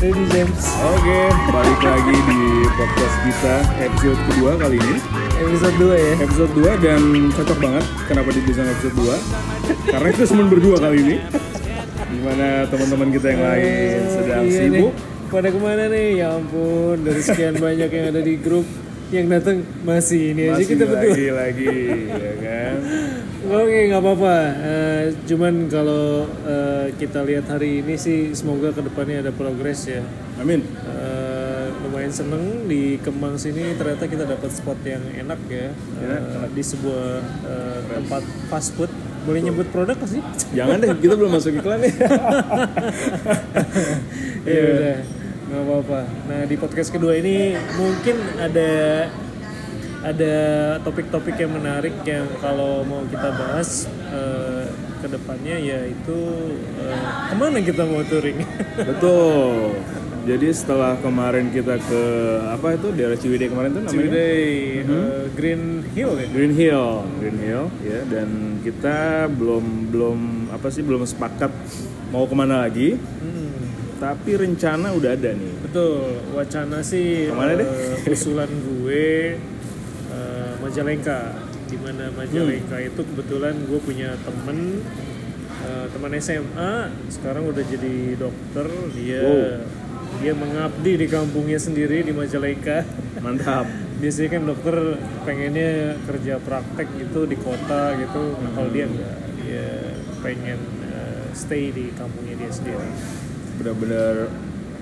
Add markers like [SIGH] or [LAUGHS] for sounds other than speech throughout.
Ready James. Oke, balik lagi di podcast kita episode kedua kali ini. Episode 2 ya? Episode 2 dan cocok banget. Kenapa dibilang episode 2 Karena kita cuma berdua kali ini. Di mana teman-teman kita yang lain sedang Iya sibuk? Nih. Pada ke mana nih? Ya ampun Dari sekian banyak yang ada di grup Yang datang masih ini aja Masih kita berdua. lagi-lagi ya kan Oke nggak apa-apa. Eh, Cuman kalau eh, kita lihat hari ini sih Semoga ke depannya ada progres ya. Amin. Eh, lumayan seneng di Kemang sini ternyata kita dapat spot yang enak ya. Eh, di sebuah eh, tempat fast food. Boleh nyebut produk sih? Jangan deh, kita belum masuk iklan nih ya [LAUGHS] udah. Nggak apa-apa. Nah di podcast kedua ini mungkin ada ada topik-topik yang menarik yang kalau mau kita bahas eh, ke depannya yaitu eh, ke mana kita mau touring? [LAUGHS] Betul Jadi setelah kemarin kita ke apa itu daerah Ciwidey kemarin tuh namanya Ciwidey, eh, Green Hill ya. Green Hill, Green Hill, ya. Dan kita belum belum apa sih belum sepakat mau ke mana lagi. Hmm. Tapi rencana udah ada nih. Betul, wacana sih Ke mana deh? eh, usulan gue Majalengka. Di mana Majalengka Hmm. itu kebetulan gue punya temen eh, teman SMA, sekarang udah jadi dokter. Dia Wow. dia mengabdi di kampungnya sendiri di Majalengka. Mantap. [LAUGHS] Biasanya kan dokter pengennya kerja praktek gitu di kota gitu. Nah, kalau dia enggak, dia pengen eh, stay di kampungnya dia sendiri. Benar-benar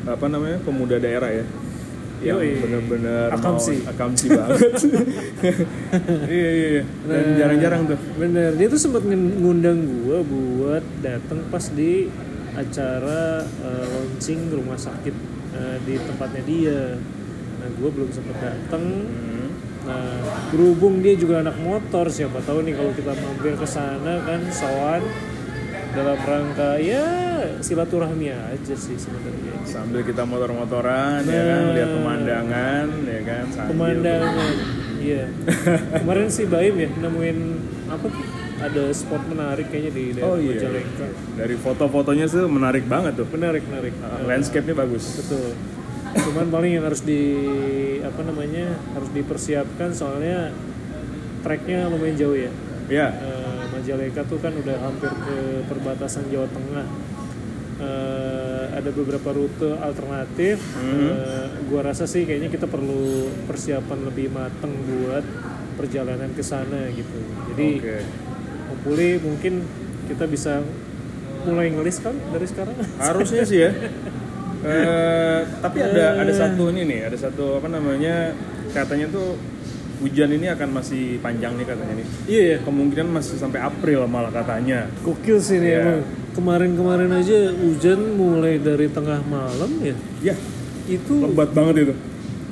apa namanya pemuda daerah ya. Yang benar-benar mau- Akamsi. akamsi banget. [LAUGHS] iya iya. iya. Dan jarang-jarang tuh. Bener, dia tuh sempat ngundang gue buat datang pas di acara eh, launching rumah sakit eh, di tempatnya dia. Nah, gue belum sempat datang. Hmm. Nah, berhubung dia juga anak motor, siapa tahu nih kalau kita mampir ke sana kan, sowan dalam rangka ya silaturahmi aja sih sebenarnya. Sambil kita motor-motoran ya kan, Nah. lihat pemandangan ya kan, sambil Pemandangan, [LAUGHS] iya. Kemarin sih Baim ya nemuin apa tuh? Ada spot menarik kayaknya di daerah Oh iya. Majalengka. Dari foto-fotonya sih menarik banget tuh. Menarik, menarik. Uh, Landscape-nya bagus. Betul. Cuman paling yang harus di apa namanya harus dipersiapkan soalnya treknya lumayan jauh ya. Ya, Eh, Majalengka tuh kan udah hampir ke perbatasan Jawa Tengah. Eh, ada beberapa rute alternatif. Eh, gua rasa sih kayaknya kita perlu persiapan lebih mateng buat perjalanan ke sana gitu. Jadi hopefully mungkin kita bisa mulai ngelis kan dari sekarang. Harusnya sih ya. [LAUGHS] Eh, tapi ada ada satu ini nih, ada satu apa namanya katanya tuh hujan ini akan masih panjang nih katanya nih. Iya ya. Kemungkinan masih sampai April malah katanya. Gokil sih ini Iya. emang. Kemarin-kemarin aja hujan mulai dari tengah malam ya. Ya, Itu lebat banget itu.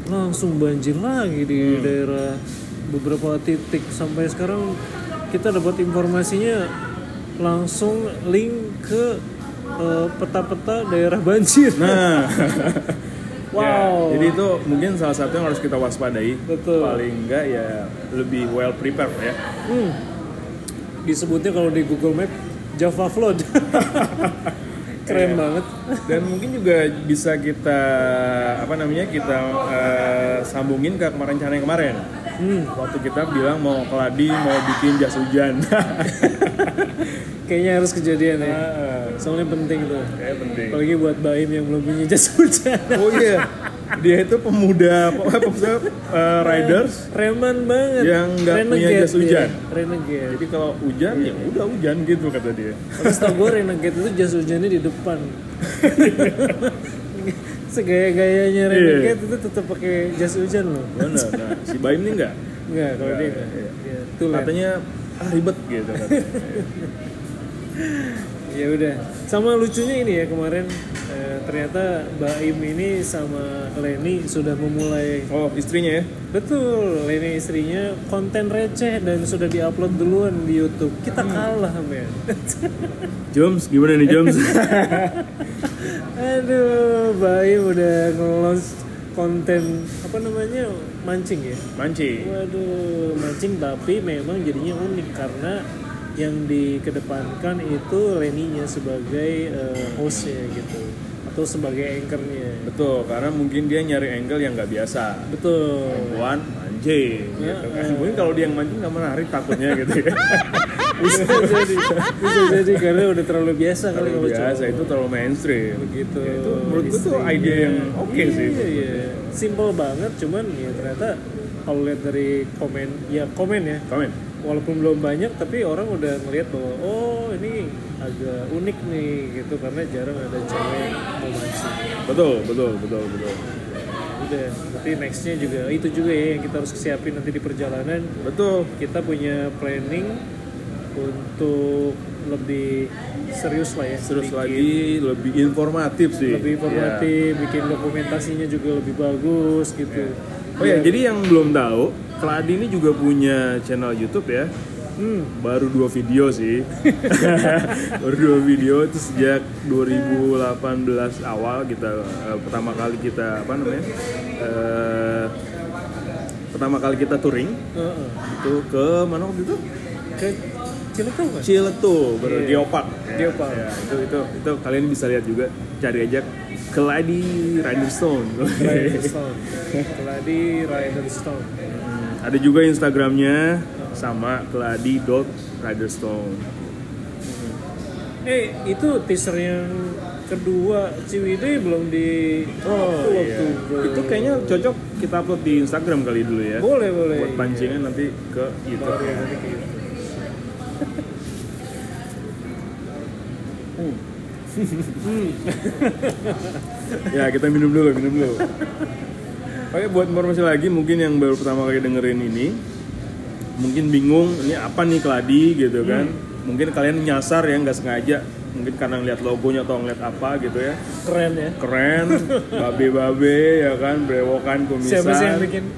langsung banjir lagi di daerah beberapa titik sampai sekarang kita dapat informasinya langsung link ke eh, peta-peta daerah banjir. Nah, [LAUGHS] Wow. ya, jadi itu mungkin salah satu yang harus kita waspadai. Betul. Paling enggak ya lebih well prepared ya. Hmm. Disebutnya kalau di Google Map Java Flood. [LAUGHS] Keren banget. Dan mungkin juga bisa kita apa namanya kita eh, sambungin ke kemarin rencana yang kemarin. Hmm. Waktu kita bilang mau keladi mau bikin jas hujan. [LAUGHS] Kayaknya harus kejadian ya. Ah, Soalnya penting tuh. Kayak penting. Apalagi buat Baim yang belum punya jas hujan. Oh iya, dia itu pemuda pemuda eh, riders. Reman banget. Yang nggak punya jas hujan. dia. Renegade. Jadi kalau hujan ya udah hujan gitu kata dia. Terus tau gue Renegade itu jas hujannya di depan. [LAUGHS] Segaya-gayanya Iya. Renegade itu tetap pakai jas hujan loh. Benar. Nah, si Baim ini enggak. Enggak, kalau dia Iya, enggak. iya. Ya, tulen. Katanya ah ribet gitu katanya. [LAUGHS] Ya udah. Sama lucunya ini ya kemarin eh, ternyata Baim ini sama Leni sudah memulai Oh, istrinya ya. Betul, Leni istrinya konten receh dan sudah diupload duluan di YouTube. Kita kalah, men. [LAUGHS] Joms, gimana nih Joms? [LAUGHS] Aduh, Baim udah ngelos konten apa namanya mancing ya. Mancing. Waduh, mancing tapi memang jadinya unik karena yang dikedepankan itu Leninya sebagai eh, hostnya gitu. atau sebagai anchornya. Betul karena mungkin dia nyari angle yang nggak biasa. Betul. Perempuan mancing Ya, gitu kan. mungkin kalau dia yang mancing nggak menarik takutnya gitu ya. [LAUGHS] Bisa jadi bisa jadi karena udah terlalu biasa kali terlalu kalau biasa cowok. itu terlalu mainstream. Gitu Ya, itu menurut gue tuh ide yang oke iya, sih iya. Simple banget cuman ya ternyata kalau lihat dari komen ya komen ya. Komen walaupun belum banyak tapi orang udah ngelihat bahwa oh ini agak unik nih gitu. Karena jarang ada cewek mau mancing. Betul betul betul betul. Udah berarti nextnya juga itu juga ya yang kita harus siapin nanti di perjalanan. Betul. Kita punya planning untuk lebih serius lah ya terus bikin lagi lebih informatif sih. Lebih informatif bikin dokumentasinya juga lebih bagus gitu Oh ya, jadi yang belum tahu, Keladi ini juga punya channel YouTube ya. hmm, Baru dua video sih. [LAUGHS] Baru dua video itu sejak 2018 awal kita eh, pertama kali kita apa namanya? eh, pertama kali kita touring heeh. itu ke mana waktu itu? ke Ciletuh kan Ciletu, ber Iya. Geopark. Geopark. Ya, itu itu itu kalian bisa lihat juga cari aja Keladi Riderstone. Riderstone [LAUGHS] Keladi Riderstone Hmm, Ada juga Instagramnya sama keladi.riderstone. eh itu teaser yang kedua Ciwidey belum di Oh iya. tuh, bro. Itu kayaknya cocok kita upload di Instagram kali dulu ya. boleh boleh Buat pancingan nanti ke YouTube. Ya, nanti ke YouTube. Ya kita minum dulu, minum dulu. Oke buat informasi lagi mungkin yang baru pertama kali dengerin ini mungkin bingung ini apa nih keladi gitu kan. Mungkin kalian nyasar ya nggak sengaja. Mungkin karena ngeliat logonya atau ngeliat apa gitu ya. Keren ya. Keren. Babe-babe ya kan brewokan kumisan siapa sih yang bikin? [LAUGHS]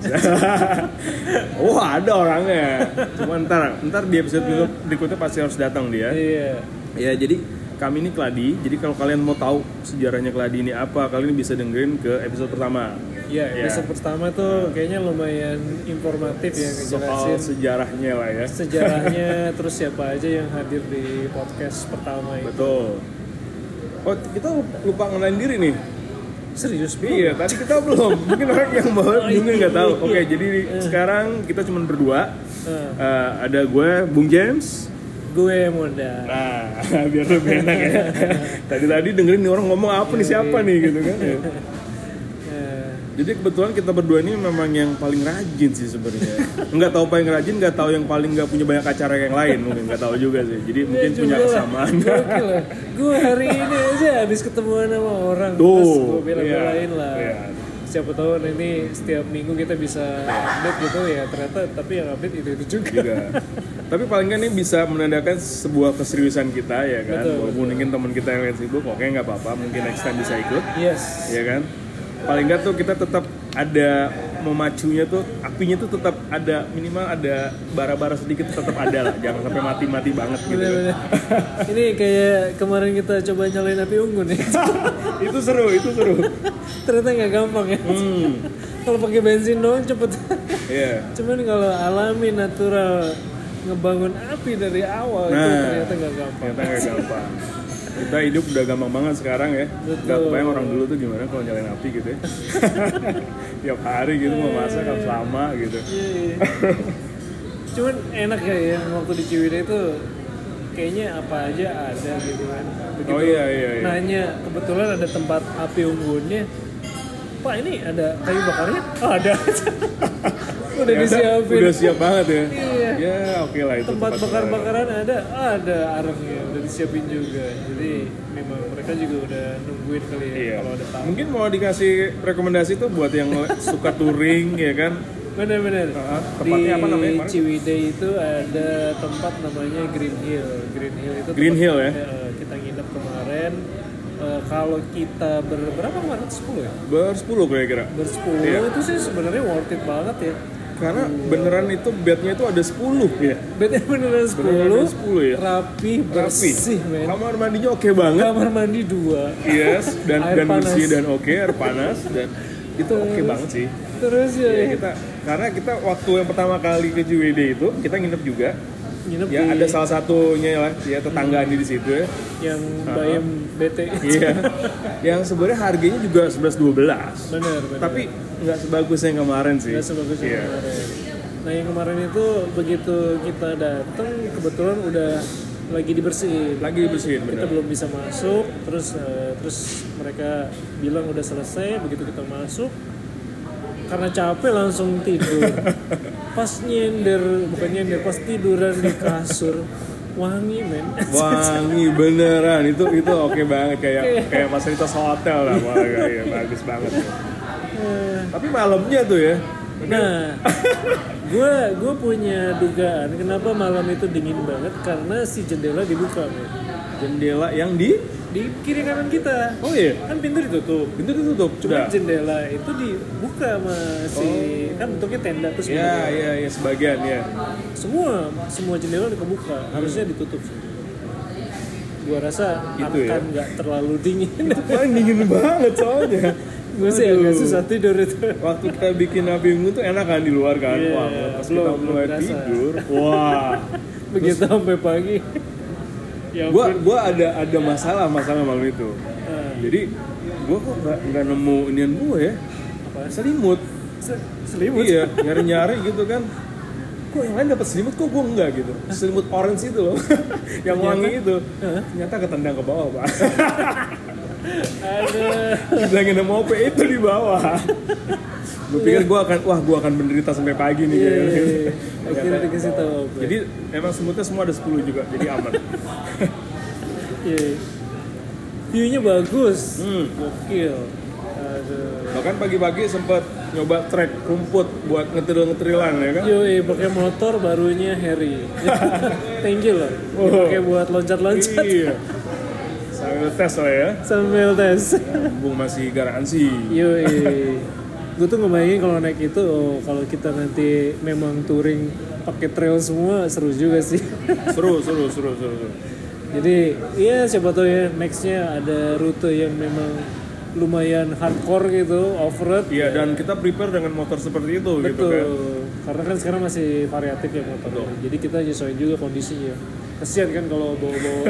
Oh ada orangnya. Cuma ntar ntar di episode berikutnya pasti harus datang dia. Iya. Ya jadi kami ini Keladi jadi kalau kalian mau tahu sejarahnya Keladi ini apa kalian bisa dengerin ke episode pertama Iya, Ya. episode pertama tuh kayaknya lumayan informatif ya soal sejarahnya lah ya sejarahnya [LAUGHS] terus siapa aja yang hadir di podcast pertama itu. betul oh kita lupa ngenalin diri nih Serius bro? Iya, tadi kita belum. [LAUGHS] Mungkin orang yang bawa Oh, mungkin iya. nggak tahu. Oke, jadi sekarang kita cuma berdua. Eh, Eh, ada gue, Bung James. Gue muda. Nah, [LAUGHS] biar lebih enak ya. Tadi tadi dengerin nih orang ngomong apa nih siapa nih gitu kan. ya. Jadi kebetulan kita berdua ini memang yang paling rajin sih sebenarnya. Nggak tahu paling rajin, nggak tahu yang paling nggak punya banyak acara yang lain mungkin nggak tahu juga sih. Jadi mungkin ya punya juga lah. kesamaan. Gue hari ini aja habis ketemuan sama orang Tuh, terus gue bela-belain iya, lah. iya. Siapa tahu ini setiap minggu kita bisa update gitu ya ternyata tapi yang update itu itu juga. juga. Tapi paling nggak ini bisa menandakan sebuah keseriusan kita ya kan. Betul, Walaupun mungkin teman kita yang lain sibuk, oke nggak apa-apa. Mungkin next time bisa ikut. Yes. ya kan paling nggak tuh kita tetap ada memacunya tuh apinya tuh tetap ada minimal ada bara-bara sedikit tetap ada lah jangan sampai mati-mati banget gitu Bener-bener. [LAUGHS] ini kayak kemarin kita coba nyalain api unggun ya. [LAUGHS] itu seru itu seru ternyata nggak gampang ya. hmm kalau pakai bensin doang cepet. iya Cuman kalau alami natural ngebangun api dari awal itu Nah. ternyata nggak gampang. ternyata nggak gampang kita hidup udah gampang banget sekarang ya Betul. nggak kebayang orang dulu tuh gimana kalau nyalain api gitu ya [LAUGHS] tiap hari gitu mau masak harus lama gitu Iya, iya. Cuman enak ya yang waktu di Ciwidey itu kayaknya apa aja ada gitu kan. Begitu Oh, iya, iya, iya. Nanya kebetulan ada tempat api unggunnya. Pak ini ada kayu bakarnya? Oh, ada. [LAUGHS] Udah Ternyata disiapin. udah siap banget ya Iya. ya oke lah itu tempat tempat bakar-bakaran ada ada arengnya udah disiapin juga jadi memang mereka juga udah nungguin kali ya Iya. kalau ada tamu Mungkin mau dikasih rekomendasi tuh buat yang [LAUGHS] suka touring ya kan. bener-bener Ah, di apa namanya kemarin? Ciwidey itu ada tempat namanya Green Hill Green Hill itu Green Hill ya? eh, kita nginep kemarin Eh, kalau kita ber, berapa kemarin 10 ya Bersepuluh kira-kira. bersepuluh Iya. itu sih sebenarnya worth it banget ya Karena beneran itu bednya itu ada 10 ya. bednya beneran 10, Beneran ada 10 ya? rapi Rapi. bersih men Kamar mandinya oke banget. kamar mandi dua Yes, dan Air dan panas. bersih dan oke, air panas dan itu oke banget sih. terus ya, Ya, kita karena kita waktu yang pertama kali ke JWD itu kita nginep juga nginep ya di ada salah satunya lah ya tetangga di situ ya yang Bayam BT. iya yang sebenarnya harganya juga 11 12 Bener, bener. tapi nggak sebagus yang kemarin sih Nggak sebagus yang Iya. kemarin. Nah yang kemarin itu begitu kita datang kebetulan udah lagi dibersihin. lagi dibersihin Kita benar belum bisa masuk, terus eh, terus mereka bilang udah selesai. Begitu kita masuk, karena capek langsung tidur. [LAUGHS] pas nyender, bukan nyender, pas tiduran di kasur, wangi men. wangi beneran. Itu itu oke banget. Kayak kayak fasilitas hotel lah. Wah ya, bagus banget Eh, tapi malamnya tuh ya? Nah, gue gue punya dugaan kenapa malam itu dingin banget. Karena si jendela dibuka men. Jendela yang di di kiri kanan kita. oh iya Kan pintu ditutup. pintu ditutup Cuma jendela itu dibuka sama si kan bentuknya tenda terus ya ya ya sebagian ya Semua semua jendela kebuka, harusnya ditutup. Gua rasa Gitu ya? akan nggak terlalu dingin. [LAUGHS] itu paling dingin banget soalnya gue sih agak susah tidur itu. waktu kita bikin api unggun tuh enak kan di luar kan Iya, wah pas kita belum- mulai tidur wah [LAUGHS] Begitu sampai pagi. Ya gua ada ada masalah masalah malam itu. Nah, jadi gua kok nggak nggak nemu inian gua ya. Apa? selimut. Se- Selimut. iya nyari nyari gitu kan. Kok yang lain dapat selimut kok gua enggak gitu? Selimut orange itu loh. [LAUGHS] Yang wangi itu. Ternyata ketendang ke bawah pak. [LAUGHS] Aduh. bilangin sama OP itu di bawah [LAUGHS] gue pikir gua akan wah gua akan menderita sampai pagi nih Iya, kayaknya. iya, iya. Akhirnya dikasih tahu. apa. jadi emang semutnya semua ada 10 juga jadi aman Iya. View-nya bagus. hmm. Gokil. Aduh. bahkan pagi-pagi sempat nyoba trek rumput buat ngetril-ngetrilan ya kan Yoi, pakai motor barunya Harry. [LAUGHS] Thank you loh. Pakai buat loncat-loncat iya sambil tes lah ya sambil tes. Bung masih garansi Yoi. [LAUGHS] Gue tuh ngebayangin kalau naik itu, oh, kalau kita nanti memang touring pakai trail semua seru juga sih. [LAUGHS] seru seru seru seru, seru. Jadi iya siapa tahu ya nextnya ada rute yang memang lumayan hardcore gitu, off-road. Iya dan kita prepare dengan motor seperti itu gitu Betul. kan Karena kan sekarang masih variatif ya motor. Jadi kita nyesuaiin juga kondisinya. Kesian kan kalau bawa-bawa.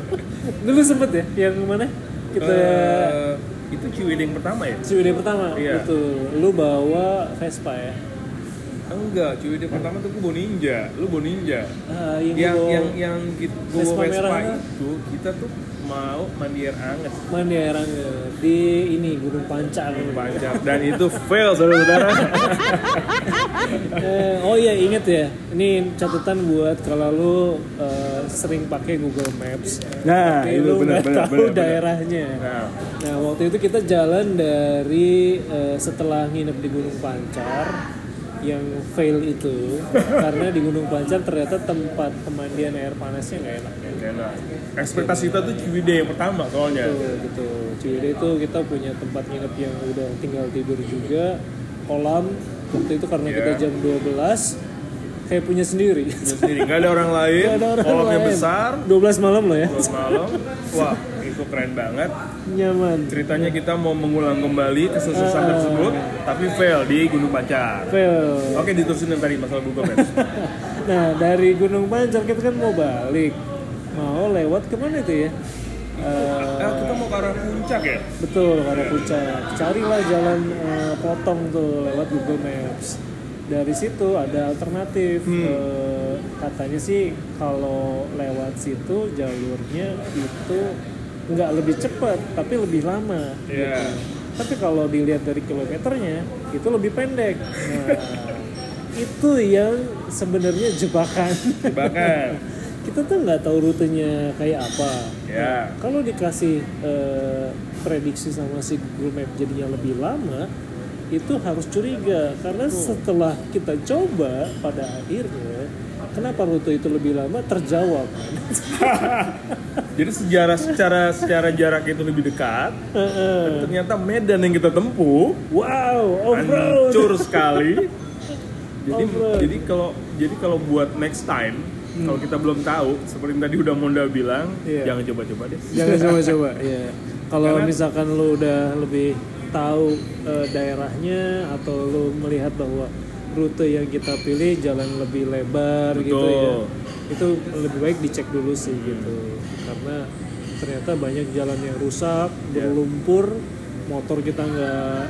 [LAUGHS] Dulu sempet ya yang mana? Kita Eh, itu Ciwidey yang pertama ya? Ciwidey pertama. Iya. Betul. Lu bawa Vespa ya. Enggak, Ciwidey pertama tuh gue bawa Ninja, lu bawa Ninja. Ah, yang, Yang bawa yang yang kita gua Vespa Vespa merah. itu kita tuh mau mandi air anget mana ya Rangga? di ini Gunung Pancar. panjang dan itu fail saudara-saudara. [LAUGHS] Eh, oh iya inget ya, ini catatan buat kalau lu eh, sering pakai Google Maps. Nah, tapi itu lu benar benar tahu benar. daerahnya. Nah, Nah waktu itu kita jalan dari eh, setelah nginep di Gunung Pancar yang fail itu [LAUGHS] karena di Gunung Pancar ternyata tempat pemandian air panasnya nggak enak ya. enak. Ekspektasi kita tuh Ciwidey yang pertama soalnya. Betul, gitu. Ciwidey itu kita punya tempat nginep yang udah tinggal tidur juga, kolam. Waktu itu karena Iya. kita jam 12 kayak punya sendiri. Punya sendiri, nggak ada orang [LAUGHS] lain. Nggak ada orang Kolamnya lain. besar, 12 malam loh ya. terus malam. Wah, itu keren banget. Nyaman. Ceritanya kita mau mengulang kembali kesuksesan Ah. tersebut, tapi fail di Gunung Pancar. Fail. Oke, diterusin yang tadi masalah Google Maps. [LAUGHS] Nah, dari Gunung Pancar kita kan mau balik. Mau lewat ke mana itu ya? Eh, Ah, kita mau ke arah puncak ya? betul, ke arah puncak. Carilah jalan eh, potong tuh lewat Google Maps. Dari situ ada alternatif. Hmm. Eh, katanya sih kalau lewat situ jalurnya itu nggak lebih cepat, tapi lebih lama. Iya. Tapi kalau dilihat dari kilometernya itu lebih pendek. Nah, itu yang sebenarnya jebakan. Jebakan. [LAUGHS] Kita tuh nggak tahu rutenya kayak apa. Ya. Kalau dikasih eh, prediksi sama si Google Map jadinya lebih lama, itu harus curiga karena setelah kita coba pada akhirnya kenapa rute itu lebih lama terjawab. [LAUGHS] Jadi sejarah secara secara jarak itu lebih dekat. Heeh. Dan ternyata medan yang kita tempuh wow, hancur sekali. [LAUGHS] Jadi Off-road. jadi kalau jadi kalau buat next time kalau kita belum tahu seperti yang tadi udah Monda bilang Iya. jangan coba-coba deh. Jangan coba-coba. [LAUGHS] ya. Kalau misalkan lu udah lebih tahu eh, daerahnya atau lu melihat bahwa rute yang kita pilih jalan lebih lebar gitu ya. Betul. itu lebih baik dicek dulu sih gitu. Karena ternyata banyak jalan yang rusak Iya. berlumpur motor kita nggak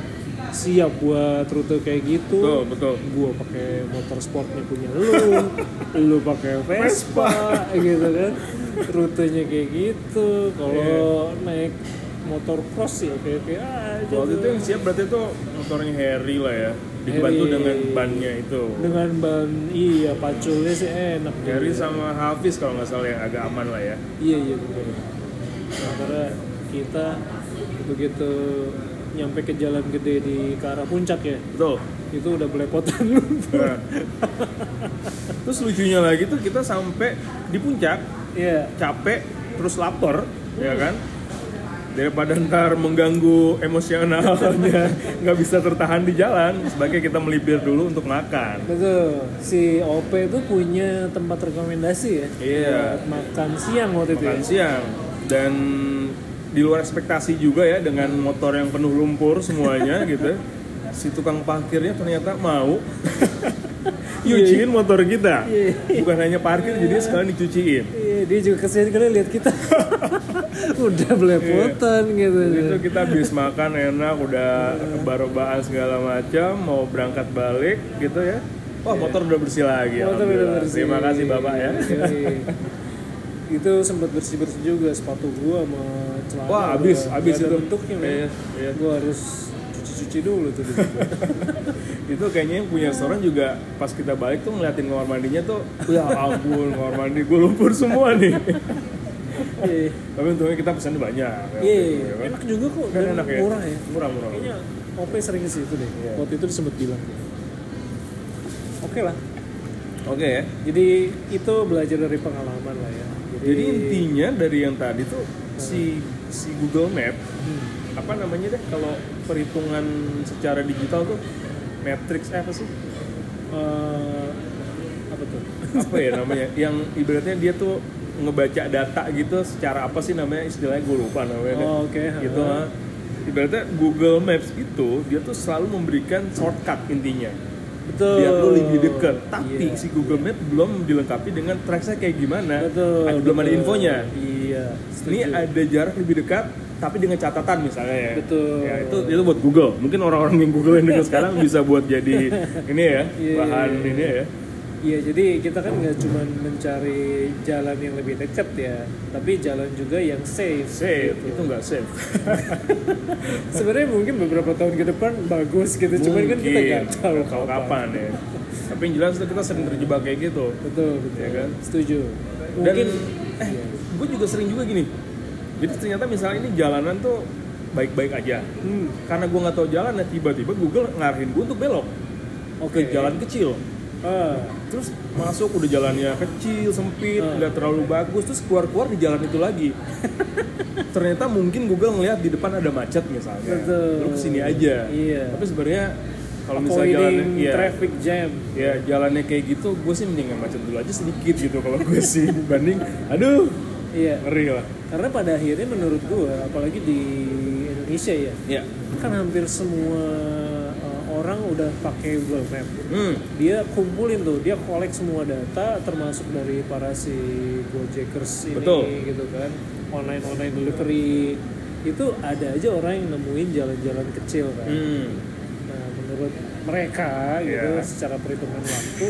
siap buat rute kayak gitu. Betul betul. Gua pakai motor sportnya punya lu [LAUGHS] lu pakai Vespa gitu kan. Rutenya kayak gitu. Kalau naik motor cross ya oke oke aja waktu itu yang siap berarti itu motornya Harry lah ya dibantu Harry. dengan bannya itu dengan ban iya paculnya sih enak juga. sama Hafiz kalau nggak salah yang agak aman lah ya iya iya betul Nah, karena kita begitu nyampe ke jalan gede di ke arah puncak ya betul itu udah belepotan Nah. terus lucunya lagi tuh kita sampai di puncak iya capek terus lapar ya kan daripada ntar mengganggu emosionalnya [LAUGHS] nggak bisa tertahan di jalan sebaiknya kita melipir dulu untuk makan. Betul, si OP itu punya tempat rekomendasi ya Iya. buat makan siang waktu itu makan ya? siang. Dan di luar ekspektasi juga ya dengan motor yang penuh lumpur semuanya [LAUGHS] gitu si tukang parkirnya ternyata mau. [LAUGHS] Nyuciin motor kita. Iya. bukan hanya parkir jadi sekalian dicuciin. Iya, dia juga ke sini kali lihat kita [LAUGHS] udah belepotan gitu. itu kita habis makan enak udah barobaan segala macam mau berangkat balik gitu ya wah motor udah bersih lagi Motor udah bersih. terima kasih bapak ya Iya. itu sempat bersih bersih juga sepatu gua sama celana. Wah, habis, habis itu. bentuknya. Iya, iya. Gua harus cuci cuci dulu tuh. [LAUGHS] itu kayaknya yang punya restoran juga pas kita balik tuh ngeliatin kamar mandinya tuh ya ampun kamar mandi gue lumpur semua nih [LAUGHS] Iya, tapi untungnya kita pesannya banyak ya, iya, waktu itu, ya kan? enak juga kok. Kan enak ya Murah ya. murah murah Kayaknya OP sering ke situ deh. Iya. Waktu itu sempat bilang. Oke lah. oke ya Jadi itu belajar dari pengalaman lah ya. jadi intinya dari yang tadi tuh si si Google Map Hmm. apa namanya deh kalau perhitungan secara digital tuh matrix eh, apa sih Eh, apa tuh? apa ya namanya [LAUGHS] yang ibaratnya dia tuh ngebaca data gitu secara apa sih namanya istilahnya gue lupa namanya. Oh, oke. gitu Ha. ha. ibaratnya Google Maps itu dia tuh selalu memberikan shortcut intinya Betul. biar lo lebih deket tapi Iya. si Google Maps belum dilengkapi dengan tracksnya kayak gimana Betul. Ada- belum ada infonya Iya. ini ada jarak lebih dekat tapi dengan catatan misalnya ya Betul. ya itu itu buat Google mungkin orang-orang yang Google yang dengar [LAUGHS] sekarang bisa buat jadi ini ya Iya, bahan iya, iya. ini ya Iya, jadi kita kan nggak cuma mencari jalan yang lebih dekat ya, tapi jalan juga yang safe. safe gitu. itu nggak safe [LAUGHS] Sebenarnya mungkin beberapa tahun ke depan bagus gitu, cuman kan kita nggak tahu kalau kapan ya tapi yang jelas kita sering terjebak kayak gitu Betul, betul. Ya kan? Setuju. dan Mungkin eh iya. gue juga sering juga gini jadi ternyata misalnya ini jalanan tuh baik-baik aja Hmm, karena gue nggak tahu jalan tiba-tiba Google ngarahin gue untuk belok oke. ke jalan kecil Ah, terus masuk udah jalannya kecil sempit Hmm. nggak terlalu bagus terus keluar-keluar di jalan itu lagi [LAUGHS] ternyata mungkin Google ngelihat di depan ada macet misalnya Betul. lu ke sini aja Iya. tapi sebenarnya kalau misalnya jalannya iya, traffic jam. ya jalannya kayak gitu gue sih mendingan macet dulu aja sedikit gitu kalau gue sih [LAUGHS] dibanding aduh Iya. ngeri lah Karena pada akhirnya menurut gua, apalagi di Indonesia ya, ya kan hampir semua orang udah pakai Google Map. hmm. dia kumpulin tuh dia kolek semua data termasuk dari para si gojekers ini Betul. gitu kan online online delivery itu ada aja orang yang nemuin jalan-jalan kecil kan Hmm. nah menurut mereka gitu Iya. secara perhitungan waktu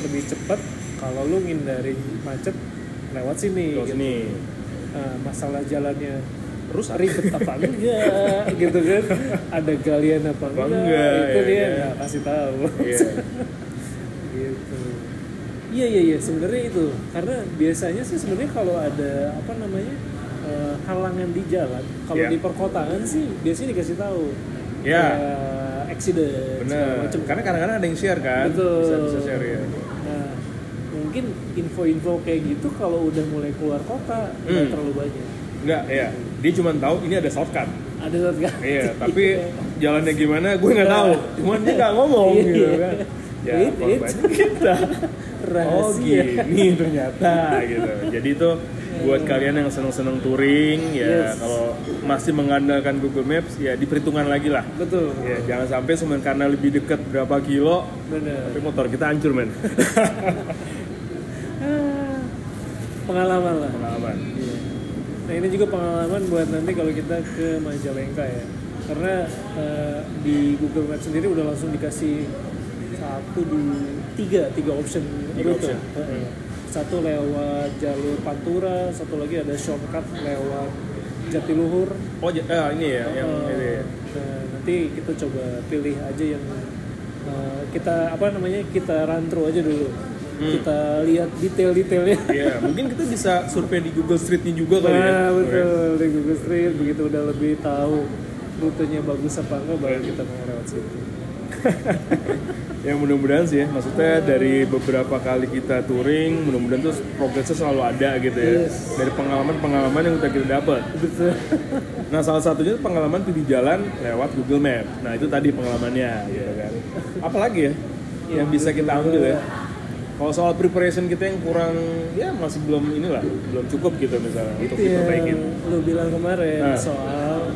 lebih cepat kalau lu ngindarin macet lewat sini Terus gitu. Nah, masalah jalannya rusak ribet apa enggak? [LAUGHS] Gitu kan. Ada galian apa enggak, enggak, itu ya dia kan? nggak kasih tahu. Iya. [LAUGHS] gitu. Iya iya iya sebenarnya itu. Karena biasanya sih sebenarnya kalau ada apa namanya eh, halangan di jalan kalau Iya. di perkotaan sih biasanya dikasih tahu. Iya. Kayak accident segala bener karena kadang-kadang ada yang share kan? Betul. bisa bisa share ya nah mungkin info-info kayak gitu kalau udah mulai keluar kota Hmm. terlalu banyak Enggak, ya. Dia cuma tahu ini ada shortcut. ada kan Iya, tapi jalannya gimana gue nggak tahu. Cuman dia nggak ngomong Iya. gitu kan. Ya, korbannya it. kita. Oh rahasia gini ternyata gitu. Jadi itu buat kalian yang seneng-seneng touring ya Yes. kalau masih mengandalkan Google Maps ya diperhitungkan lagi lah. betul Ya jangan sampai cuma karena lebih dekat berapa kilo benar tapi motor kita hancur men. [LAUGHS] Pengalaman lah pengalaman Iya. Nah ini juga pengalaman buat nanti kalau kita ke Majalengka ya, karena eh, di Google Maps sendiri udah langsung dikasih satu dua tiga tiga option Tiga rute. option. Heeh. Satu lewat jalur Pantura, satu lagi ada shortcut lewat Jatiluhur. oh ah, ini ya yang Eh, ini ya. nah, nanti kita coba pilih aja yang eh, kita apa namanya kita run through aja dulu. Hmm. Kita lihat detail-detailnya. Iya, mungkin kita bisa survei di Google Street-nya juga kali ya. Nah, betul di Google Street begitu udah lebih tahu rutenya bagus apa enggak baru kita mau lewat situ. [LAUGHS] Ya mudah-mudahan sih ya, maksudnya dari beberapa kali kita touring, mudah-mudahan tuh progresnya selalu ada gitu ya. Yes. Dari pengalaman-pengalaman yang udah kita dapat. Betul. [LAUGHS] Nah salah satunya pengalaman pilih jalan lewat Google Map. Nah itu tadi pengalamannya, gitu kan. Apalagi ya yang bisa kita ambil ya. Kalau soal preparation kita yang kurang, ya masih belum inilah, belum cukup gitu misalnya Itu untuk yang diperbaikin. lu bilang kemarin Nah. soal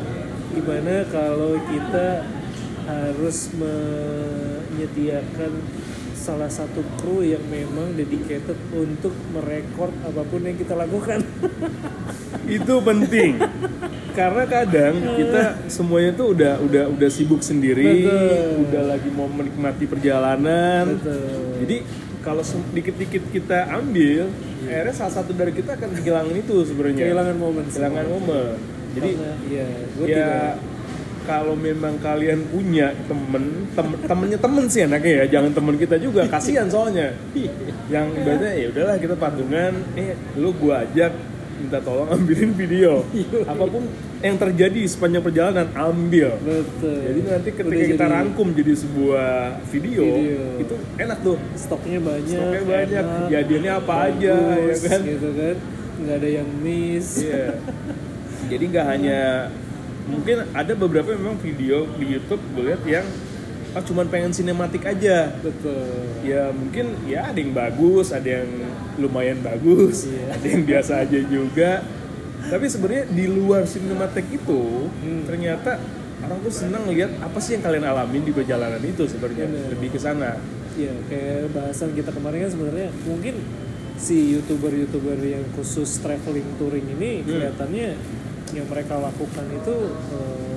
gimana kalau kita harus menyediakan salah satu kru yang memang dedicated untuk merekord apa pun yang kita lakukan. [LAUGHS] itu penting karena kadang [LAUGHS] kita semuanya tuh udah udah udah sibuk sendiri Betul. udah lagi mau menikmati perjalanan Betul. jadi kalau sem- dikit-dikit kita ambil akhirnya salah satu dari kita akan kehilangan itu sebenarnya. Kehilangan momen. kehilangan momen. Jadi Karena, ya, gue ya tidak kalau memang kalian punya temen tem- temennya temen sih enaknya ya jangan temen kita juga kasihan soalnya. [LAUGHS] Yang ibaratnya ya udahlah kita patungan eh lu gua ajak minta tolong ambilin video [LAUGHS] apa pun yang terjadi sepanjang perjalanan ambil betul. jadi nanti ketika Udah kita jadi rangkum jadi sebuah video, Video. itu enak tuh stoknya banyak, Stoknya banyak, enak, kejadiannya apa aja, ya kan? gitu kan, nggak ada yang miss. Iya. Jadi nggak hanya mungkin ada beberapa memang video di YouTube gue lihat yang ah cuman pengen sinematik aja. Betul. Ya mungkin ya ada yang bagus, ada yang lumayan bagus, Iya. ada yang biasa aja juga. Tapi sebenarnya di luar sinematik itu Hmm. ternyata orang tuh senang lihat apa sih yang kalian alamin di perjalanan itu sebenarnya lebih ke sana. Ya kayak bahasan kita kemarin kan sebenarnya mungkin si youtuber-youtuber yang khusus traveling touring ini Hmm. kelihatannya yang mereka lakukan itu eh,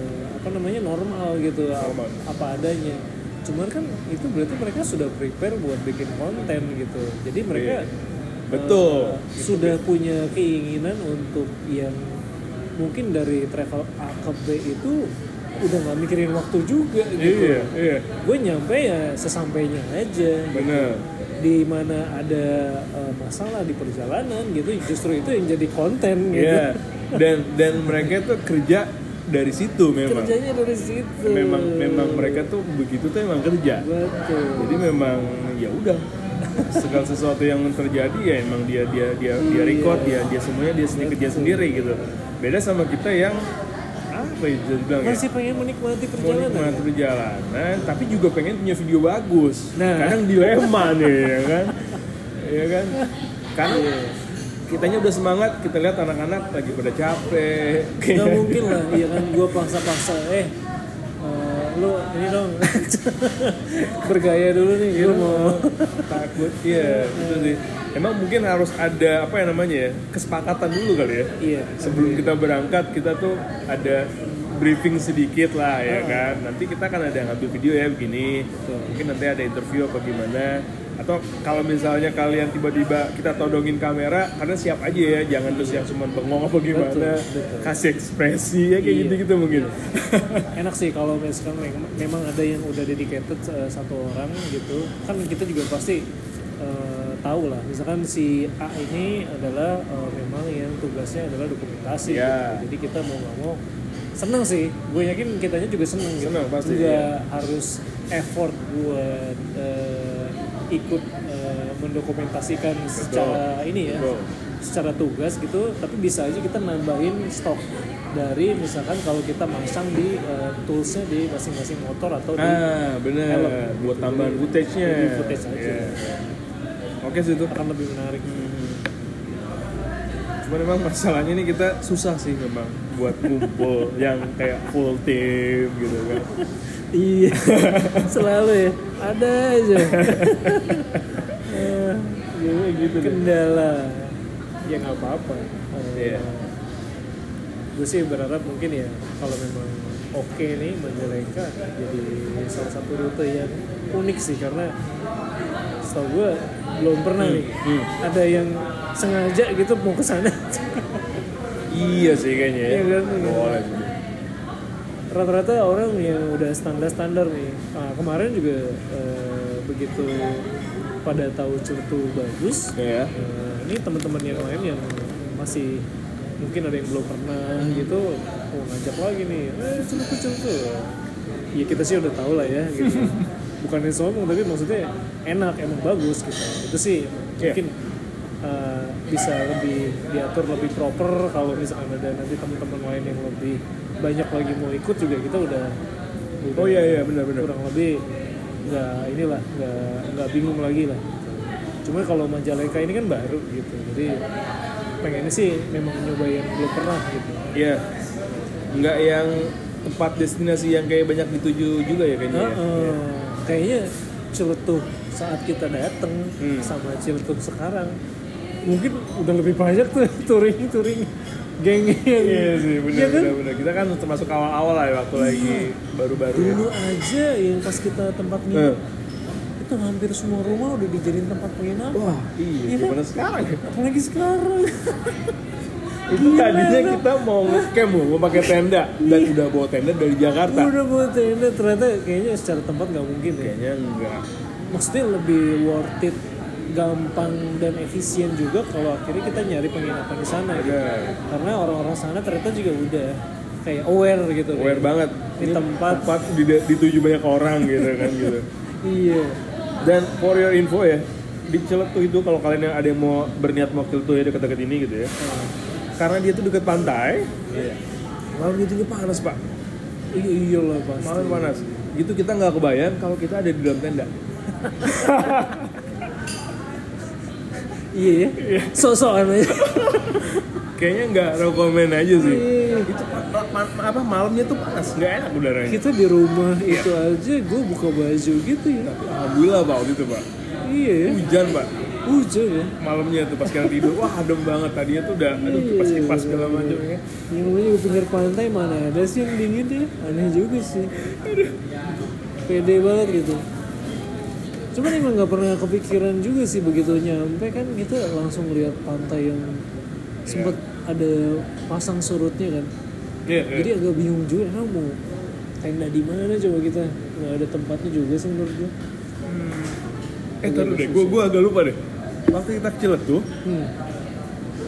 apa namanya normal gitu, Normal. apa adanya. Cuman kan itu berarti mereka sudah prepare buat bikin konten gitu. Jadi mereka Iya. Betul. eh, sudah punya keinginan untuk yang mungkin dari travel A ke B itu udah nggak mikirin waktu juga gitu. Iya, iya. Gue nyampe ya sesampainya aja. Bener. Di mana ada eh, masalah di perjalanan gitu, justru itu yang jadi konten gitu. Iya. Dan dan mereka tuh kerja dari situ memang. Kerjanya dari situ. Memang memang mereka tuh begitu tuh emang kerja. Betul. Jadi memang ya udah segala sesuatu yang terjadi ya emang dia dia dia dia record dia dia semuanya dia sendiri kerja sendiri gitu. Beda sama kita yang apa ya bisa dibilang ya? Masih pengen menikmati perjalanan. menikmati perjalanan, tapi juga pengen punya video bagus. Nah. Kadang dilema nih, ya kan? [LAUGHS] Ya kan? Karena Iya. Kitanya udah semangat, kita lihat anak-anak lagi pada capek. Nggak mungkin lah, iya kan gue paksa-paksa, eh eh, lu ini dong. [LAUGHS] Bergaya dulu nih, gue mau. Takut iya itu sih. Emang mungkin harus ada apa ya namanya ya kesepakatan dulu kali ya? Iya. Sebelum kita berangkat kita tuh ada briefing sedikit lah ya kan. Nanti kita kan ada yang ngambil video ya begini. Betul. mungkin nanti ada interview apa gimana atau kalau misalnya kalian tiba-tiba kita todongin kamera karena siap aja ya jangan terus yang cuma bengong apa gimana Betul, betul. kasih ekspresi ya kayak Iya. gitu-gitu mungkin [LAUGHS] enak sih kalau misalkan mem- memang ada yang udah dedicated eh, satu orang gitu kan kita juga pasti eh, tahu lah misalkan si A ini adalah eh, memang yang tugasnya adalah dokumentasi Iya. gitu. jadi kita mau nggak mau seneng sih gue yakin kitanya juga seneng gitu Seneng, pasti, nggak iya. harus effort buat eh, ikut eh, mendokumentasikan secara ini ya Betul. secara tugas gitu tapi bisa aja kita nambahin stok dari misalkan kalau kita masang di uh, toolsnya di masing-masing motor atau di ah bener helm, buat gitu. tambahan footage-nya Jadi footage aja. Iya. oke sih itu akan lebih menarik Cuman memang masalahnya ini kita susah sih memang buat ngumpul [LAUGHS] yang kayak full team gitu kan. Iya [LAUGHS] selalu ya ada aja [LAUGHS] Iya gitu deh. kendala ya nggak apa-apa Eh, Iya. gue sih berharap mungkin ya kalau memang oke nih Majalengka jadi salah satu rute yang unik sih karena setahu gue belum pernah nih hmm. ada yang sengaja gitu mau ke sana Iya sih kayaknya ya. Iya kan? Boleh. Rata-rata orang yang udah standar-standar nih. Ah, kemarin juga eh, begitu pada tahu curtu bagus Iya. Eh, ini teman-teman yang lain yang masih mungkin ada yang belum pernah gitu mau ngajak lagi nih. Eh curtu curtu. Ya kita sih udah tahu lah ya gitu. [LAUGHS] Bukannya sombong tapi maksudnya enak emang bagus gitu. Itu sih Iya. mungkin eh, bisa lebih diatur lebih proper kalau misalkan ada nanti teman-teman lain yang lebih banyak lagi mau ikut juga kita udah, udah Oh iya iya benar-benar. kurang lebih nggak inilah nggak nggak bingung lagi lah cuma kalau Majalengka ini kan baru gitu jadi pengennya sih memang nyobain belum pernah gitu Iya. Nggak yang tempat destinasi yang kayak banyak dituju juga ya kayaknya. ya? Heeh. kayaknya Ciletuh saat kita dateng Hmm. sama Ciletuh sekarang mungkin udah lebih banyak tuh [LAUGHS] touring touring gengnya Iya sih, benar Iya kan? benar benar. Kita kan termasuk awal-awal lah ya, waktu lagi baru-baru ya. dulu aja yang pas kita tempat Eh. nginep itu hampir semua rumah udah dijadiin tempat penginapan Wah, iya, Iya kan? gimana sekarang ya? apalagi sekarang [LAUGHS] Itu Gila tadinya kan? kita mau ngecamp loh, mau pakai tenda dan udah bawa tenda dari Jakarta. udah buat tenda ternyata kayaknya secara tempat nggak mungkin ya Kayaknya enggak. maksudnya lebih worth it gampang dan efisien juga kalau akhirnya kita nyari penginapan di sana gitu. Karena orang-orang sana ternyata juga udah kayak aware gitu Aware banget. Ini tempat. tempat di- dituju banyak orang gitu kan gitu. [LAUGHS] iya Dan for your info ya, di Ciletuh itu kalau kalian yang ada yang mau berniat mau ke ya dekat-dekat ini gitu ya. Karena dia tuh dekat pantai. iya Malam itu panas pak. iya iya lah pasti Malam panas. Gitu kita nggak kebayang kalau kita ada di dalam tenda. [LAUGHS] iya ya sok-sokan aja Kayaknya nggak rekomen aja sih. Iya. itu pa- pa- apa malamnya tuh panas, nggak enak udaranya. kita di rumah Iya. itu aja gue buka baju gitu ya Alhamdulillah pak waktu itu pak. iya ya Hujan pak. hujan ya Malamnya tuh pas kita tidur, wah adem banget tadinya tuh udah, aduh kipas kipas segala macam ya. yang namanya di pinggir pantai mana ada sih yang dingin ya aneh juga sih pede banget gitu cuman emang nggak pernah kepikiran juga sih begitu nyampe kan kita langsung lihat pantai yang sempet ada pasang surutnya kan Iya, iya. jadi agak bingung juga emang mau tenda di mana coba kita nggak ada tempatnya juga sih menurut gue Eh taruh deh, gue gue agak lupa deh. Waktu kita kecil tuh, hmm.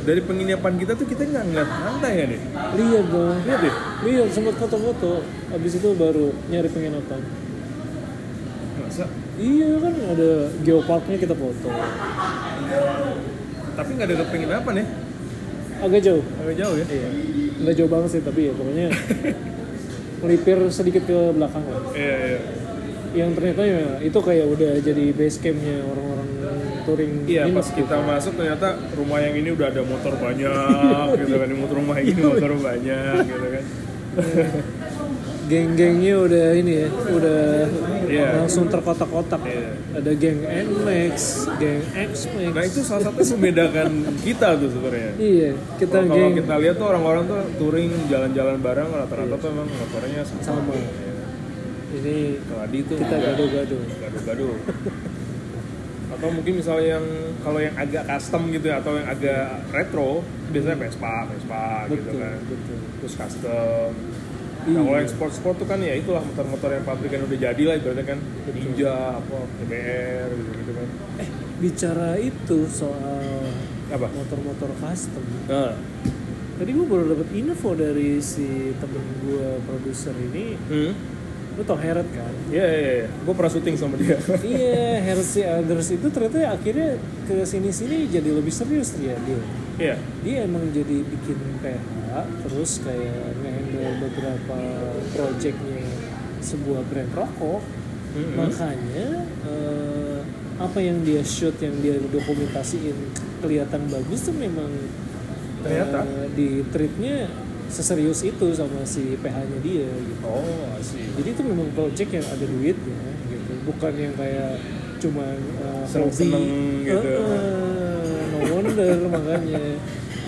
dari penginapan kita tuh kita nggak ngeliat pantai ya nih. lihat dong Lihat deh. lihat sempat foto-foto abis itu baru nyari penginapan Masa? Iya kan ada geoparknya kita foto Tapi nggak ada penginapan ya? agak jauh Agak jauh ya? iya nggak jauh banget sih tapi ya pokoknya [LAUGHS] melipir sedikit ke belakang lah Iya iya. yang ternyata ya itu kayak udah jadi base campnya orang-orang touring Iya pas kita masuk ternyata rumah yang ini udah ada motor banyak gitu kan. Motor rumah ini [LAUGHS] motor banyak gitu kan. Geng-gengnya udah ini ya udah Iya. langsung terkotak-kotak Iya. ada geng Nmax geng X-Max Nah itu salah satu membedakan kita tuh sebenarnya. iya kita Kalau kalau geng kita lihat tuh orang-orang tuh touring jalan-jalan bareng rata-rata tuh emang motornya sama. sama Iya. ini Kalau Adi tuh kita gaduh-gaduh gaduh-gaduh atau mungkin misalnya yang kalau yang agak custom gitu ya atau yang agak retro biasanya Vespa Vespa gitu kan betul terus custom nah kalau Iya. yang sport-sport tuh kan ya itulah motor-motor yang pabrikan udah jadi lah ibaratnya kan Ninja apa TBR gitu gitu kan eh bicara itu soal apa motor-motor custom nah tadi gue baru dapat info dari si temen gue produser ini hmm. lu tau Heret kan Iya, iya, iya. Gue pernah syuting sama dia. [LAUGHS] iya Hersey Others itu ternyata akhirnya ke sini sini jadi lebih serius ya dia Iya. dia emang jadi bikin PH terus kayak ngehandle beberapa projectnya sebuah brand rokok Mm-mm. makanya eh, apa yang dia shoot yang dia dokumentasiin kelihatan bagus tuh memang Ternyata. eh, di treatnya seserius itu sama si PH-nya dia gitu. Oh, asik. Jadi itu memang project yang ada duitnya gitu, bukan yang kayak cuman uh, Seneng-seneng hobi. gitu. Eh, eh, no wonder bener makanya.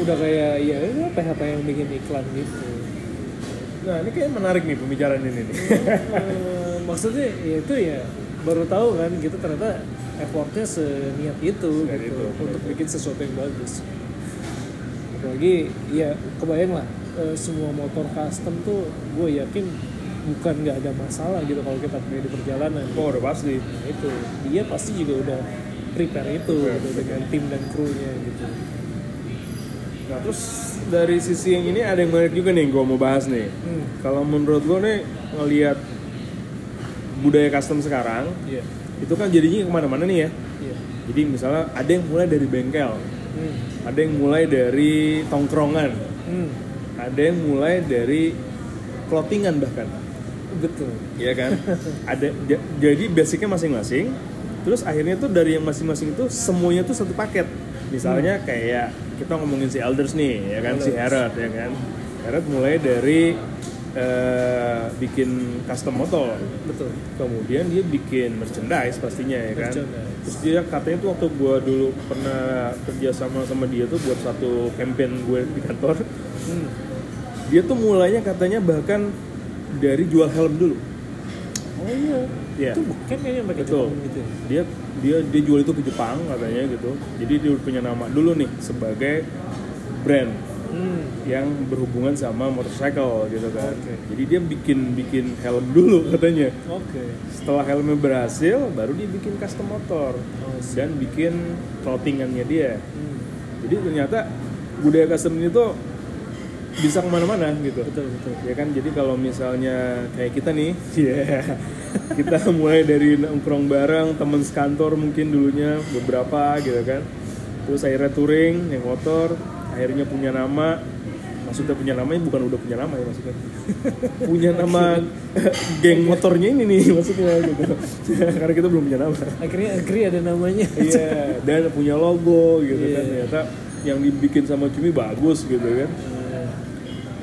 Udah kayak ya itu PHP yang bikin iklan gitu. Nah ini kayak menarik nih pembicaraan ini nih. Eh, maksudnya ya itu ya baru tahu kan gitu ternyata effortnya seniat itu Seniat gitu itu, untuk bikin sesuatu yang bagus. Apalagi ya kebayang lah eh, semua motor custom tuh gue yakin bukan nggak ada masalah gitu kalau kita punya di perjalanan. Oh udah pasti. Nah, itu. Dia pasti juga udah prepare itu gitu, dengan tim dan krunya gitu Nah terus dari sisi yang ini ada yang menarik juga nih gue mau bahas nih. hmm. Kalau menurut gue nih ngelihat budaya custom sekarang iya itu kan jadinya ke mana-mana nih ya. iya Jadi misalnya ada yang mulai dari bengkel, hmm. ada yang mulai dari tongkrongan, Hmm. ada yang mulai dari clothingan bahkan, betul ya kan? [LAUGHS] ada ja- jadi basicnya masing-masing. Terus akhirnya tuh dari yang masing-masing itu semuanya tuh satu paket. Misalnya kayak kita ngomongin si Elders nih, ya kan si Elders. Herod ya kan. Herod mulai dari eh, bikin custom motor, betul kemudian dia bikin merchandise pastinya ya kan. Terus dia katanya tuh waktu gue dulu pernah kerja sama sama dia tuh buat satu campaign gue di kantor, hmm. dia tuh mulainya katanya bahkan dari jual helm dulu. oh iya Iya. itu bukan kayaknya pakai Betul. Jepang gitu ya? Dia dia dia jual itu ke Jepang katanya gitu. Jadi dia punya nama dulu nih sebagai brand hmm. yang berhubungan sama motorcycle gitu kan. Oke. Jadi dia bikin bikin helm dulu katanya. oke Setelah helmnya berhasil, baru dia bikin custom motor Oh, dan bikin clothingannya dia. hmm. Jadi ternyata budaya custom ini tuh bisa ke mana-mana gitu. betul betul Ya kan, jadi kalau misalnya kayak kita nih, ya [LAUGHS] kita mulai dari nongkrong bareng temen sekantor mungkin dulunya beberapa gitu kan. Terus akhirnya touring, naik motor, akhirnya punya nama. Maksudnya punya namanya bukan udah punya nama ya maksudnya. [LAUGHS] punya nama [LAUGHS] geng motornya ini nih maksudnya gitu. [LAUGHS] Karena kita belum punya nama. akhirnya agree ada namanya Iya, dan punya logo gitu kan. Iya. Ternyata yang dibikin sama Cumi bagus gitu kan. Eh,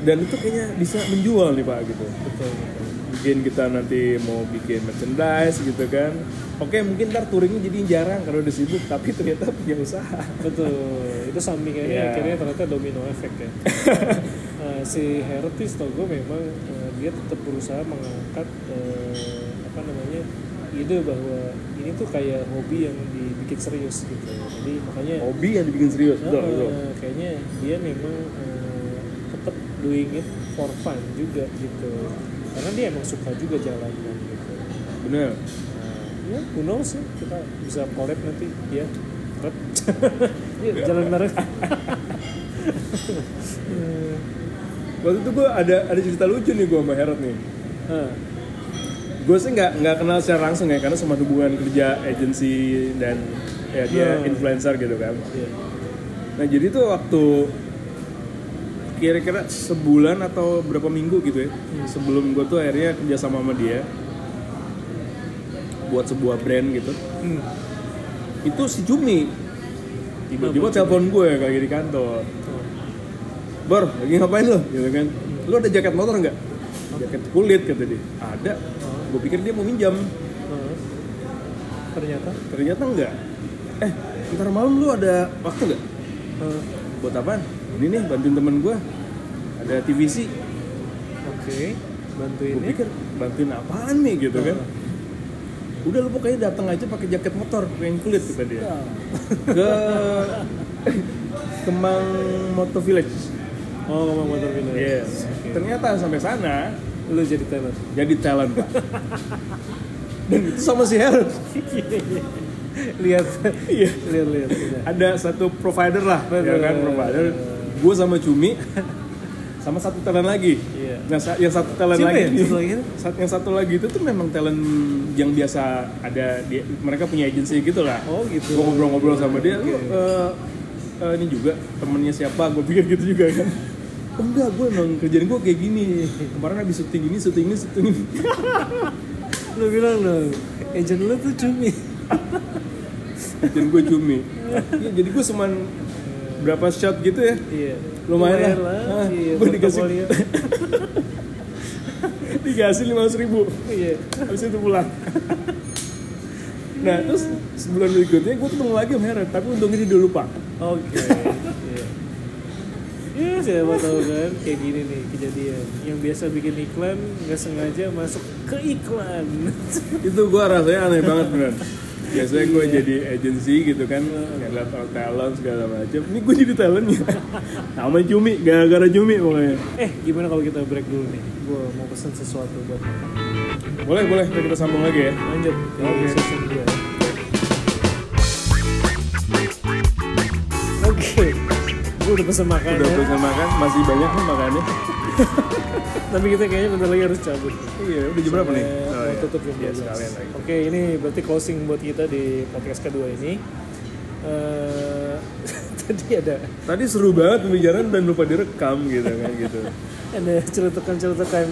Dan itu kayaknya bisa menjual nih Pak gitu. betul betul mungkin kita nanti mau bikin merchandise gitu kan. Oke mungkin ntar touringnya jadi jarang karena udah sibuk tapi ternyata punya usaha. Betul. Itu sampingannya Iya. akhirnya ternyata domino efek ya. [LAUGHS] Eh, si Hertis tau gue memang eh, dia tetap berusaha mengangkat eh, apa namanya ide bahwa ini tuh kayak hobi yang dibikin serius gitu. Jadi makanya hobi yang dibikin serius? Betul, eh, betul. kayaknya dia memang eh, tetap doing it for fun juga gitu karena dia emang suka juga jalan kan gitu. Bener. Nah, ya who knows ya kita bisa collab nanti ya Red. Yuk, jalan bareng. [LAUGHS] Waktu itu gue ada ada cerita lucu nih gue sama Herod nih. Nah, gue sih nggak nggak kenal secara langsung ya karena sama hubungan kerja agensi dan ya dia Hmm. influencer gitu kan. Iya. nah jadi tuh waktu kira-kira sebulan atau berapa minggu gitu ya sebelum gue tuh akhirnya kerja sama sama dia buat sebuah brand gitu Hmm. itu si Cumi tiba-tiba telepon gue lagi di kantor Oh. Bor, lagi ngapain lo? Gitu kan Lo ada jaket motor nggak? Jaket kulit kata dia Ada Gue pikir dia mau minjam Oh. ternyata Ternyata enggak Eh, ntar malam lu ada waktu nggak? Buat apaan? Ini nih bantuin temen gue Ada TVC oke bantuin Gue pikir bantuin apaan nih? Gitu kan. Udah lu pokoknya datang aja pakai jaket motor yang kulit kata dia. Ah. Ke Kemang Motor Village. Oh ngomong motor pindah Yes. Oke. Ternyata sampai sana lu jadi talent. jadi talent pak. [LAUGHS] Dan itu sama si lihat. Iya. Lihat lihat lihat. ada satu provider lah ya kan provider gue sama Cumi sama satu talent lagi. Iya. nah sa- yang satu talent Siapa lagi ya? nih, yang satu lagi itu tuh memang talent yang biasa ada di mereka punya agensi gitu lah. Oh gitu. Gue ngobrol-ngobrol sama dia Oke. "Lu, eh, eh, ini juga temennya siapa? Gue pikir gitu juga kan. Oh enggak gue emang kerjaan gue kayak gini. Kemarin habis syuting ini syuting ini syuting ini. Lu bilang dong agent lu tuh cumi. Dan gue cumi. [LAUGHS] Ya, jadi gue cuman berapa shot gitu ya? Iya. Lumayan, lah, Ah, iya gue dikasih [LAUGHS] dikasih lima ribu. Iya. Habis itu pulang. Nah terus sebulan berikutnya gue ketemu lagi sama Hera tapi untungnya dia udah lupa. Oke. Iya. Ya siapa tahu kan kayak gini nih kejadian. Yang biasa bikin iklan nggak sengaja masuk ke iklan. itu gue rasanya aneh banget beneran biasanya gue jadi agency gitu kan ngeliat talent segala macam ini gue jadi talentnya sama Cumi gara-gara Cumi pokoknya eh gimana kalau kita break dulu nih? Gue mau pesen sesuatu buat makan. boleh boleh kita sambung lagi ya Lanjut ke Oke. dua. Oke. Gue udah pesen makan udah ya. bisa makan masih banyak nih makannya [LAUGHS] Tapi kita kayaknya bentar lagi harus cabut. iya udah jam berapa nih Iya. tutup jam Iya, 12. sekalian lagi Oke, ini berarti closing buat kita di podcast kedua ini. Eh, [LAUGHS] tadi ada tadi seru banget pembicaraan dan lupa direkam gitu kan gitu [LAUGHS] ada celutukan-celutukan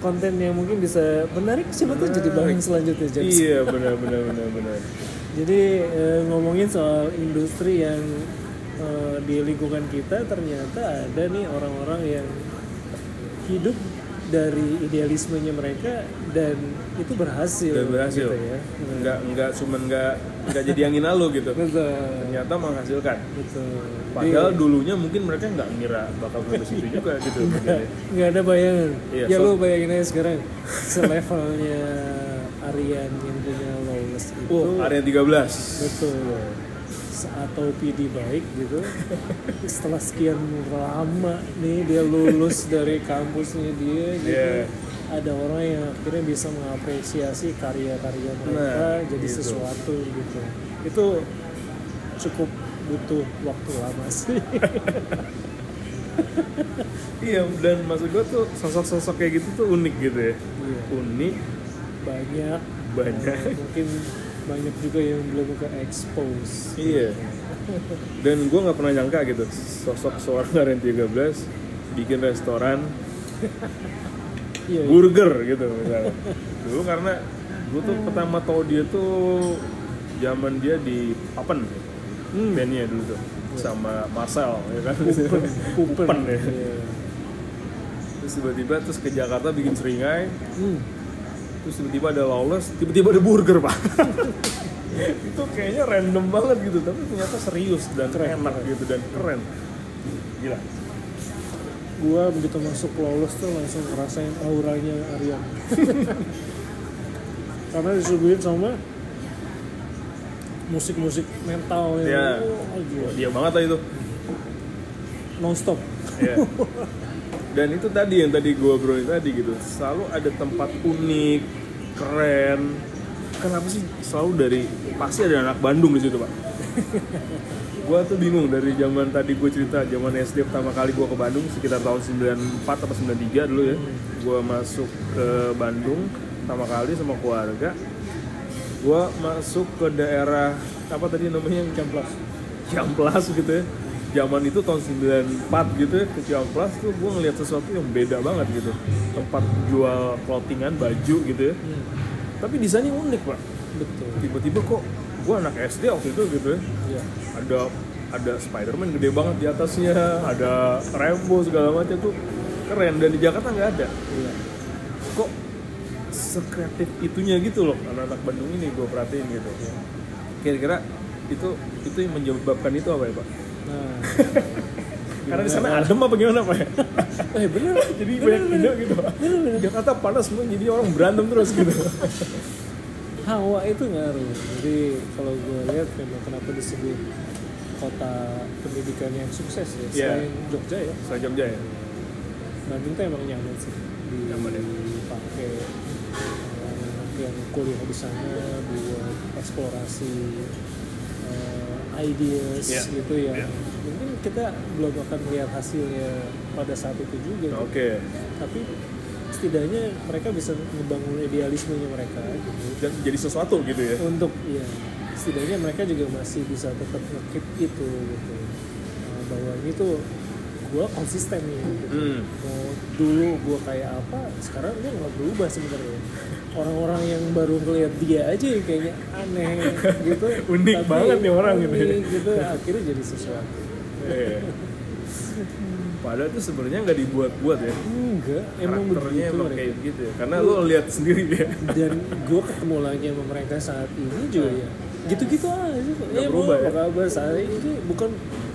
konten yang mungkin bisa menarik siapa tahu jadi bahan selanjutnya James. iya benar benar benar benar [LAUGHS] Jadi eh, ngomongin soal industri yang eh, di lingkungan kita ternyata ada nih orang-orang yang hidup dari idealismenya mereka dan itu berhasil. dan berhasil gitu ya. nggak nggak cuman nggak nggak jadi angin lalu gitu Betul. ternyata menghasilkan Betul. padahal dulunya mungkin mereka nggak ngira bakal sampai situ juga gitu [LAUGHS] nggak ada bayangan. Iya, ya so- lu bayangin aja sekarang selevelnya Aryan yang punya lawless itu. oh area 13 Betul. Atau PD baik gitu. Setelah sekian lama nih dia lulus dari kampusnya dia gitu. Iya. Ada orang yang akhirnya bisa mengapresiasi karya-karya mereka Nah, jadi gitu. sesuatu gitu. Itu cukup butuh waktu lama sih. [LAUGHS] iya dan maksud gue tuh sosok-sosok kayak gitu tuh unik gitu ya Iya. unik Banyak banyak mungkin banyak juga yang belum ke expose. iya dan gue nggak pernah nyangka gitu sosok seorang [LAUGHS] Aren 13 bikin restoran Iya. burger gitu misalnya dulu karena gue tuh pertama tau dia tuh zaman dia di Papen Hmm. bandnya dulu tuh sama Marcel ya kan Kupen, kupen. Kupen ya Iya. terus tiba-tiba terus ke Jakarta bikin seringai Hmm. Terus tiba-tiba ada lawless tiba-tiba ada burger pak. [LAUGHS] Itu kayaknya random banget gitu tapi ternyata serius dan enak gitu dan keren. Gila. Gua begitu masuk lawless tuh langsung ngerasain auranya Aryan. [LAUGHS] Karena disuguhin sama musik-musik mental yang wah, gila. dia banget lah itu. Non stop Iya. [LAUGHS] dan itu tadi yang tadi gue obrolin tadi gitu. Selalu ada tempat unik keren. Kenapa sih? Selalu dari pasti ada anak Bandung di situ pak. [LAUGHS] Gue tuh bingung dari zaman tadi gue cerita zaman SD pertama kali gue ke Bandung sekitar tahun 94 atau 93 dulu ya. Gue masuk ke Bandung pertama kali sama keluarga. Gue masuk ke daerah apa tadi namanya yang Ciamplas. Ciamplas gitu ya zaman itu tahun 94 gitu ya ke Ciamplas tuh gue ngeliat sesuatu yang beda banget gitu. Tempat jual clothingan baju gitu ya. Hmm, tapi desainnya unik pak. Betul. Tiba-tiba kok gue anak SD waktu itu gitu ya. Iya. ada ada Spiderman gede banget di atasnya ada Rambo segala macam tuh. Keren dan di Jakarta nggak ada. Iya. kok sekreatif itunya gitu loh anak-anak Bandung ini gue perhatiin gitu. Kira-kira itu itu yang menyebabkan itu apa ya pak nah. Karena di sana adem apa gimana pak? Eh bener. Jadi banyak ide gitu. Pak Jakarta panas semua jadi orang berantem terus gitu. Hawa itu ngaruh. Jadi kalau gue lihat memang kenapa disebut kota pendidikan yang sukses ya Iya. selain Jogja ya. Saya Jogja ya. Bandung tuh emang nyaman sih. Di Nyaman ya? dipakai yang kuliah di sana buat eksplorasi ideas Iya. gitu ya Iya. mungkin kita belum akan melihat hasilnya pada saat itu juga oke tapi setidaknya mereka bisa ngebangun idealismenya mereka gitu dan jadi sesuatu gitu ya untuk ya setidaknya mereka juga masih bisa tetap ngekip itu gitu Nah, bahwa ini tuh gue konsisten nih gitu. Hmm. mau dulu gue kayak apa sekarang dia nggak berubah sebenarnya orang-orang yang baru ngeliat dia aja yang kayaknya aneh [LAUGHS] gitu Unik banget nih orang gitu ya. unik gitu akhirnya jadi sesuatu Iya. Padahal itu sebenarnya nggak dibuat-buat ya. enggak emang Karakternya begitu emang kayak gitu ya. Karena lo lihat sendiri ya. dan gue ketemu lagi sama mereka saat ini juga ya gitu-gitu aja kok Eh, berubah ya? apa kabar saya ini bukan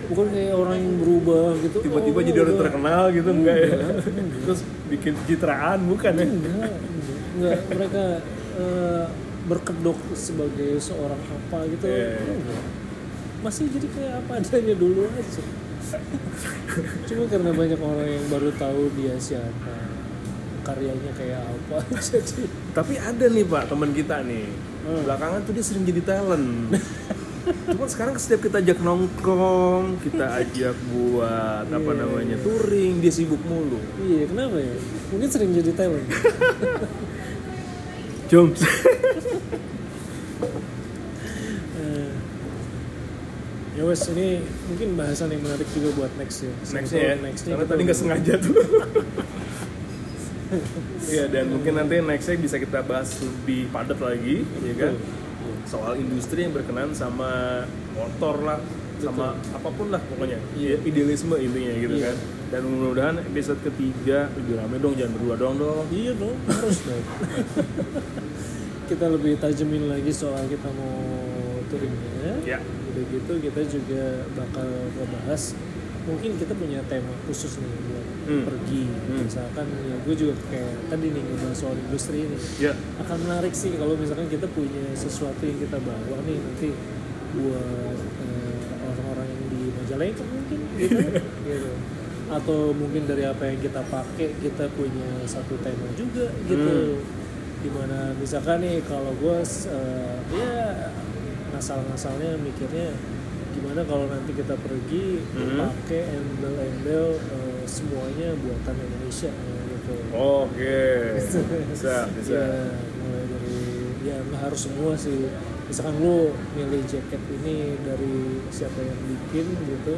bukan kayak orang yang berubah gitu Tiba-tiba Oh, jadi orang enggak. terkenal gitu enggak ya. Terus bikin pencitraan bukan ya. enggak enggak, enggak. mereka eh, berkedok sebagai seorang apa gitu Iya, iya. enggak. masih jadi kayak apa adanya dulu aja cuma karena banyak orang yang baru tahu dia siapa karyanya kayak apa [LAUGHS] jadi Tapi ada nih Pak teman kita nih. Hmm. Belakangan tuh dia sering jadi talent. Cuman sekarang setiap kita ajak nongkrong, kita ajak buat apa Iya, namanya touring, dia sibuk mulu. iya kenapa ya mungkin sering jadi talent [LAUGHS] Jom. [LAUGHS] Eh, ya wes ini mungkin bahasan yang menarik juga buat next ya Nextnya ya. nextnya Karena tadi nggak sengaja tuh. [LAUGHS] Iya dan mungkin nanti nextnya bisa kita bahas lebih padat lagi, ya kan? Soal industri yang berkenan sama motor lah, sama apa pun lah pokoknya. Iya, idealisme intinya gitu Iya. kan. Dan mudah-mudahan episode ketiga lebih rame dong, jangan berdua dong dong. iya dong harus dong [LAUGHS] kita lebih tajemin lagi soal kita mau touringnya Ya. udah gitu kita juga bakal ngebahas mungkin kita punya tema khusus nih buat Hmm. pergi Hmm. misalkan ya gue juga kayak tadi nih ngebahas soal industri ini Ya. akan menarik sih kalau misalkan kita punya sesuatu yang kita bawa nih nanti buat eh, orang-orang yang di Majalengka mungkin gitu, [LAUGHS] gitu atau mungkin dari apa yang kita pakai kita punya satu tema juga gitu di mana misalkan nih kalau gue eh, ya ngasal-ngasalnya mikirnya gimana kalau nanti kita pergi Hmm. pakai embel-embel eh, semuanya buatan Indonesia ya, gitu Oke. [LAUGHS] Bisa, bisa. Ya, mulai dari ya nggak harus semua sih. Misalkan lu milih jaket ini dari siapa yang bikin gitu,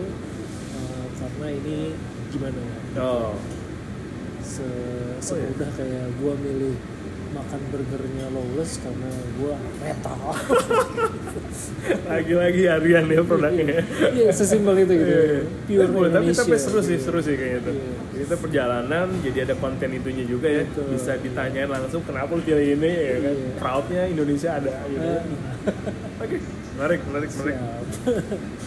eh, karena ini gimana ya? Oh. Se Oh, iya. semudah kayak gua milih makan burgernya lawless karena gua metal. [LAUGHS] Lagi-lagi harian ya produknya. Iya, sesimpel itu gitu. Iya. Pure Tapi boleh, tapi tapi seru sih, gitu. seru sih kayaknya tuh. Iya. Kita perjalanan, jadi ada konten itunya juga ya. Betul. Bisa ditanyain langsung kenapa lu pilih ini ya kan. Iya. Proudnya Indonesia ada gitu. Eh, Oke, menarik, menarik, menarik.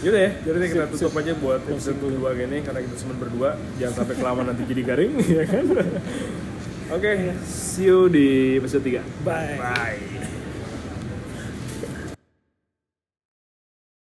Yaudah ya, [LAUGHS] jadi kita tutup aja buat episode kedua gini karena kita cuma berdua. Jangan sampai kelamaan nanti jadi garing, [LAUGHS] ya kan? [LAUGHS] Oke, see you di episode 3. Bye. Bye.